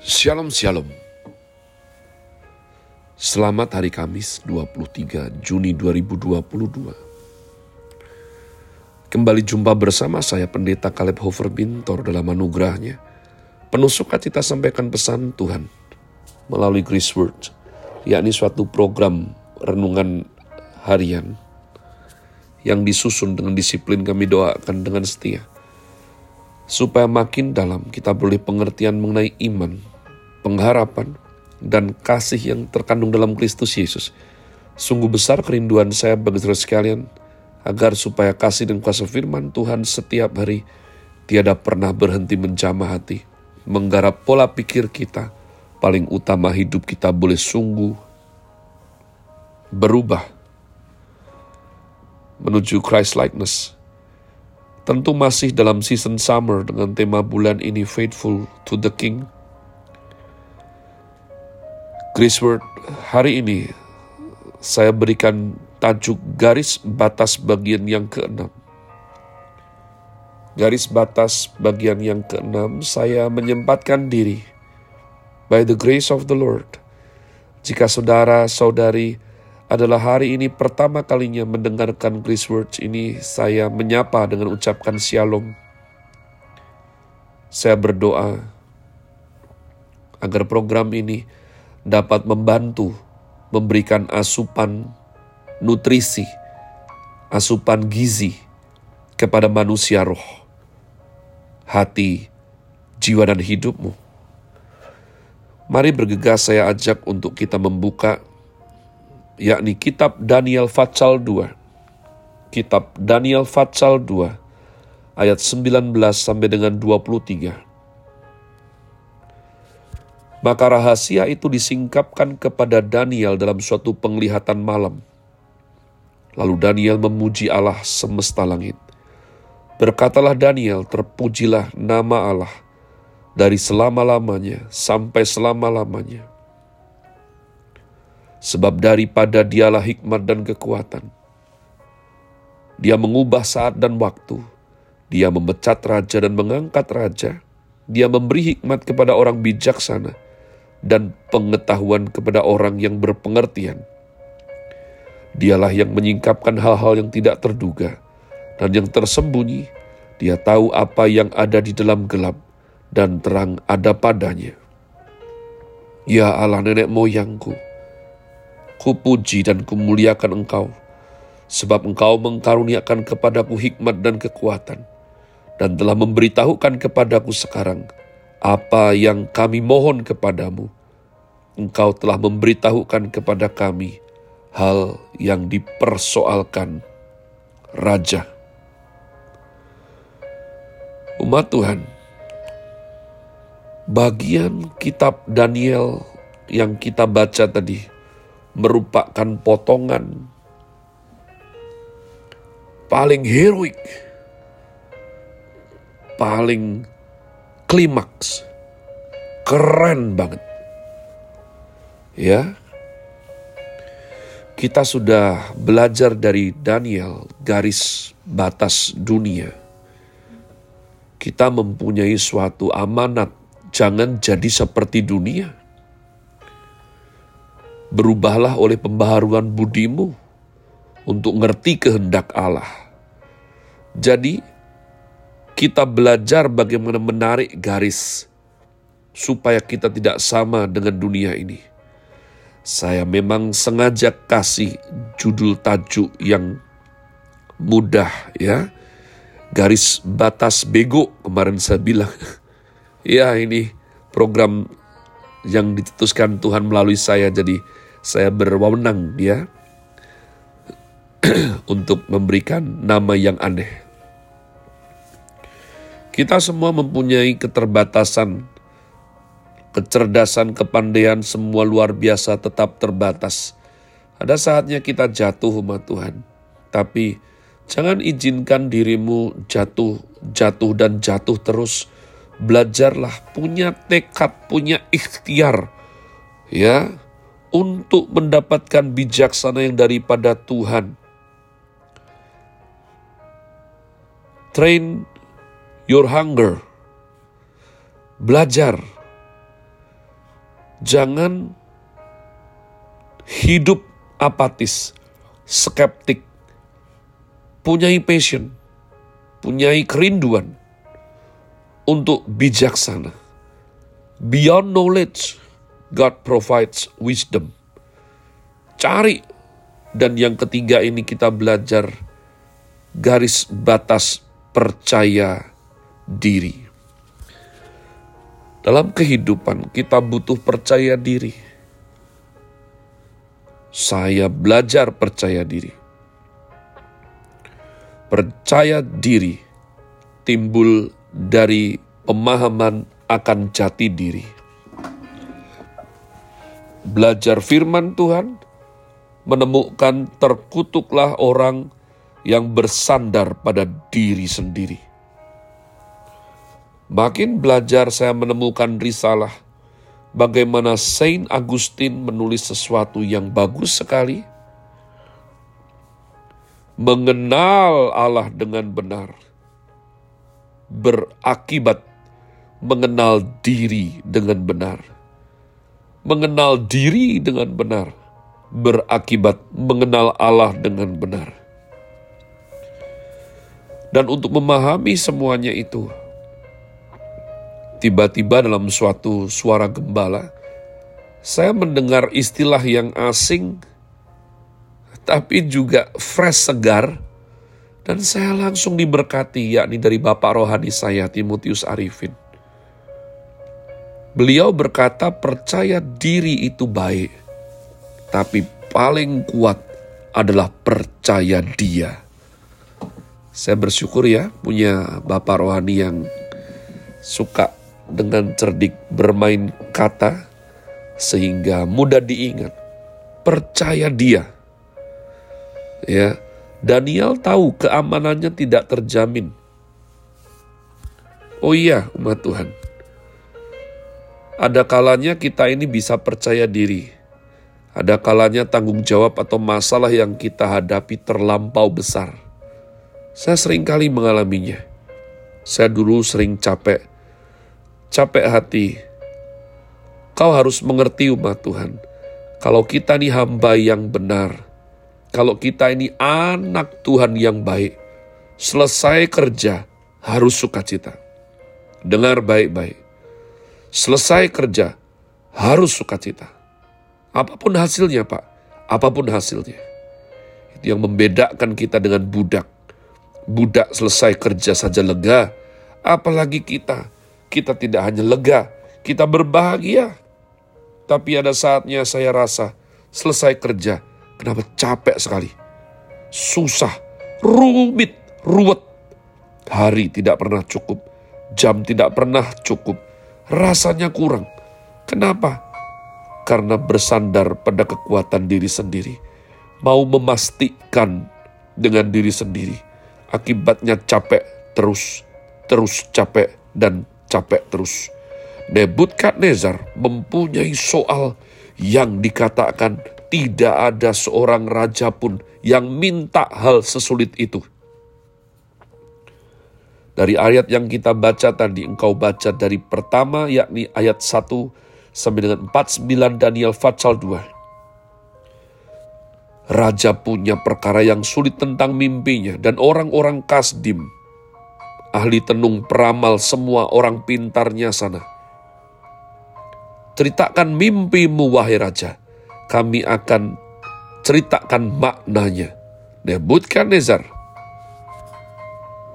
Shalom Shalom. Selamat hari Kamis 23 Juni 2022 Kembali jumpa bersama saya Pendeta Kaleb Hofer Bintor dalam anugerahnya. Penuh sukacita sampaikan pesan Tuhan melalui Grace Word yakni suatu program renungan harian yang disusun dengan disiplin kami doakan dengan setia supaya makin dalam kita boleh pengertian mengenai iman, pengharapan, dan kasih yang terkandung dalam Kristus Yesus. Sungguh besar kerinduan saya bagi saudara sekalian, agar supaya kasih dan kuasa firman Tuhan setiap hari tiada pernah berhenti menjamah hati, menggarap pola pikir kita, paling utama hidup kita boleh sungguh berubah menuju Christ likeness Tentu masih dalam season summer dengan tema bulan ini Faithful to the King. Grace Word hari ini saya berikan tajuk garis batas bagian yang keenam. Garis batas bagian yang keenam saya menyempatkan diri by the grace of the Lord. Jika saudara-saudari adalah hari ini pertama kalinya mendengarkan Grace Words ini saya menyapa dengan ucapkan Shalom. Saya berdoa agar program ini dapat membantu memberikan asupan nutrisi, asupan gizi kepada manusia roh, hati, jiwa dan hidupmu. Mari bergegas saya ajak untuk kita membuka yakni kitab Daniel Fatsal 2. Kitab Daniel Fatsal 2 ayat 19 sampai dengan 23. Maka rahasia itu disingkapkan kepada Daniel dalam suatu penglihatan malam. Lalu Daniel memuji Allah semesta langit. Berkatalah Daniel, terpujilah nama Allah dari selama-lamanya sampai selama-lamanya sebab daripada dialah hikmat dan kekuatan. Dia mengubah saat dan waktu, dia memecat raja dan mengangkat raja, dia memberi hikmat kepada orang bijaksana, dan pengetahuan kepada orang yang berpengertian. Dialah yang menyingkapkan hal-hal yang tidak terduga, dan yang tersembunyi, dia tahu apa yang ada di dalam gelap, dan terang ada padanya. Ya Allah nenek moyangku, Kupuji dan kumuliakan engkau, sebab engkau mengkaruniakan kepadaku hikmat dan kekuatan, dan telah memberitahukan kepadaku sekarang apa yang kami mohon kepadamu. Engkau telah memberitahukan kepada kami hal yang dipersoalkan Raja. Umat Tuhan, bagian kitab Daniel yang kita baca tadi merupakan potongan paling heroik, paling klimaks, keren banget. Ya, kita sudah belajar dari Daniel garis batas dunia. Kita mempunyai suatu amanat, jangan jadi seperti dunia Berubahlah oleh pembaharuan budimu untuk ngerti kehendak Allah. Jadi, kita belajar bagaimana menarik garis supaya kita tidak sama dengan dunia ini. Saya memang sengaja kasih judul tajuk yang mudah ya. Garis batas bego kemarin saya bilang. ya ini program yang ditetuskan Tuhan melalui saya jadi saya berwenang ya untuk memberikan nama yang aneh. Kita semua mempunyai keterbatasan, kecerdasan, kepandaian semua luar biasa tetap terbatas. Ada saatnya kita jatuh umat Tuhan, tapi jangan izinkan dirimu jatuh, jatuh dan jatuh terus. Belajarlah, punya tekad, punya ikhtiar, ya, untuk mendapatkan bijaksana yang daripada Tuhan. Train your hunger. Belajar. Jangan hidup apatis, skeptik, punyai passion, punyai kerinduan untuk bijaksana. Beyond knowledge, God provides wisdom. Cari. Dan yang ketiga ini kita belajar garis batas percaya diri. Dalam kehidupan kita butuh percaya diri. Saya belajar percaya diri. Percaya diri timbul dari pemahaman akan jati diri. Belajar firman Tuhan, menemukan terkutuklah orang yang bersandar pada diri sendiri. Makin belajar saya menemukan risalah bagaimana Saint Augustine menulis sesuatu yang bagus sekali. Mengenal Allah dengan benar berakibat mengenal diri dengan benar. Mengenal diri dengan benar berakibat mengenal Allah dengan benar. Dan untuk memahami semuanya itu, tiba-tiba dalam suatu suara gembala, saya mendengar istilah yang asing, tapi juga fresh segar, dan saya langsung diberkati, yakni dari Bapak Rohani saya, Timotius Arifin. Beliau berkata percaya diri itu baik, tapi paling kuat adalah percaya dia. Saya bersyukur ya punya Bapak Rohani yang suka dengan cerdik bermain kata sehingga mudah diingat. Percaya dia. Ya, Daniel tahu keamanannya tidak terjamin. Oh iya, umat Tuhan ada kalanya kita ini bisa percaya diri. Ada kalanya tanggung jawab atau masalah yang kita hadapi terlampau besar. Saya sering kali mengalaminya. Saya dulu sering capek. Capek hati. Kau harus mengerti umat Tuhan. Kalau kita ini hamba yang benar. Kalau kita ini anak Tuhan yang baik. Selesai kerja harus sukacita. Dengar baik-baik Selesai kerja, harus sukacita. Apa pun hasilnya, Pak. Apa pun hasilnya. Itu yang membedakan kita dengan budak. Budak selesai kerja saja lega, apalagi kita. Kita tidak hanya lega, kita berbahagia. Tapi ada saatnya saya rasa selesai kerja, kenapa capek sekali. Susah, rumit, ruwet. Hari tidak pernah cukup, jam tidak pernah cukup, rasanya kurang. Kenapa? Karena bersandar pada kekuatan diri sendiri. Mau memastikan dengan diri sendiri. Akibatnya capek terus, terus capek dan capek terus. Nebukadnezar mempunyai soal yang dikatakan tidak ada seorang raja pun yang minta hal sesulit itu. Dari ayat yang kita baca tadi, engkau baca dari pertama yakni ayat 1 sampai dengan 49 Daniel Fatsal 2. Raja punya perkara yang sulit tentang mimpinya dan orang-orang kasdim, ahli tenung peramal semua orang pintarnya sana. Ceritakan mimpimu wahai raja, kami akan ceritakan maknanya. Nebukadnezar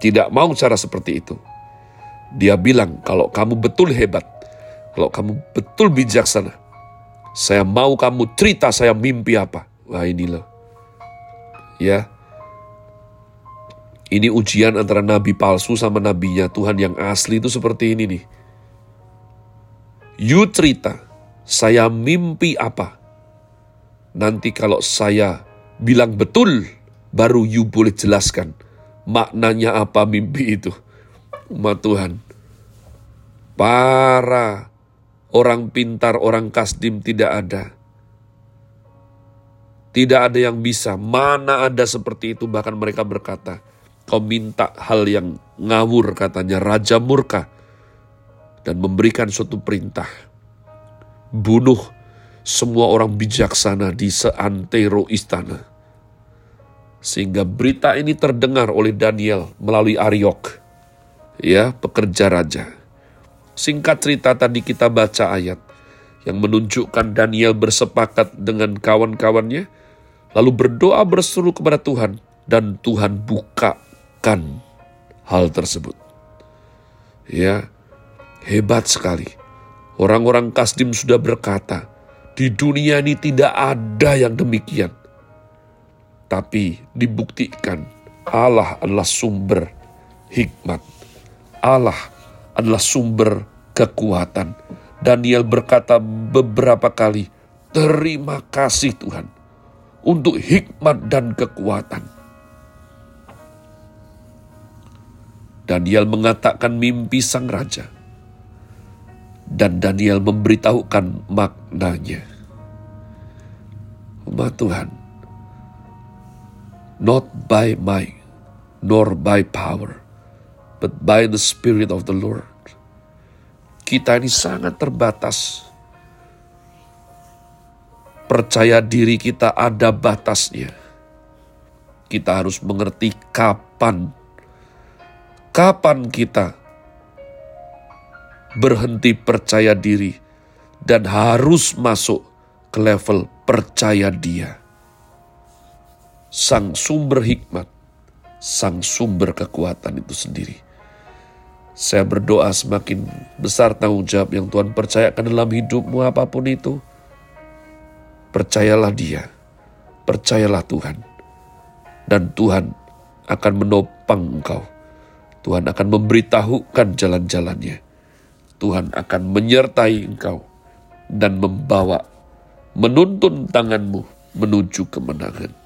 tidak mau cara seperti itu. Dia bilang, kalau kamu betul hebat, kalau kamu betul bijaksana, saya mau kamu cerita saya mimpi apa. Wah ini loh. Ya. Ini ujian antara nabi palsu sama nabinya Tuhan yang asli itu seperti ini nih. You cerita, saya mimpi apa. Nanti kalau saya bilang betul, baru you boleh jelaskan maknanya apa mimpi itu. Umat Tuhan, para orang pintar, orang kasdim tidak ada. Tidak ada yang bisa, mana ada seperti itu, bahkan mereka berkata, kau minta hal yang ngawur katanya, Raja murka, dan memberikan suatu perintah. bunuh semua orang bijaksana di seantero istana. Sehingga berita ini terdengar oleh Daniel melalui Ariok, ya pekerja raja. Singkat cerita tadi kita baca ayat yang menunjukkan Daniel bersepakat dengan kawan-kawannya, lalu berdoa berseru kepada Tuhan, dan Tuhan bukakan hal tersebut. Ya, hebat sekali. Orang-orang Kasdim sudah berkata, di dunia ini tidak ada yang demikian. Tapi dibuktikan Allah adalah sumber hikmat. Allah adalah sumber kekuatan. Daniel berkata beberapa kali, terima kasih Tuhan untuk hikmat dan kekuatan Daniel mengatakan mimpi sang raja. Dan Daniel memberitahukan maknanya. Umat Tuhan, not by might, nor by power, but by the Spirit of the Lord. Kita ini sangat terbatas. Percaya diri kita ada batasnya. Kita harus mengerti kapan Kapan kita berhenti percaya diri dan harus masuk ke level percaya Dia? Sang sumber hikmat, sang sumber kekuatan itu sendiri. Saya berdoa semakin besar tanggung jawab yang Tuhan percayakan dalam hidupmu apa pun itu. Percayalah dia, percayalah Tuhan. Dan Tuhan akan menopang engkau Tuhan akan memberitahukan jalan-jalannya. Tuhan akan menyertai engkau dan membawa, menuntun tanganmu menuju kemenangan.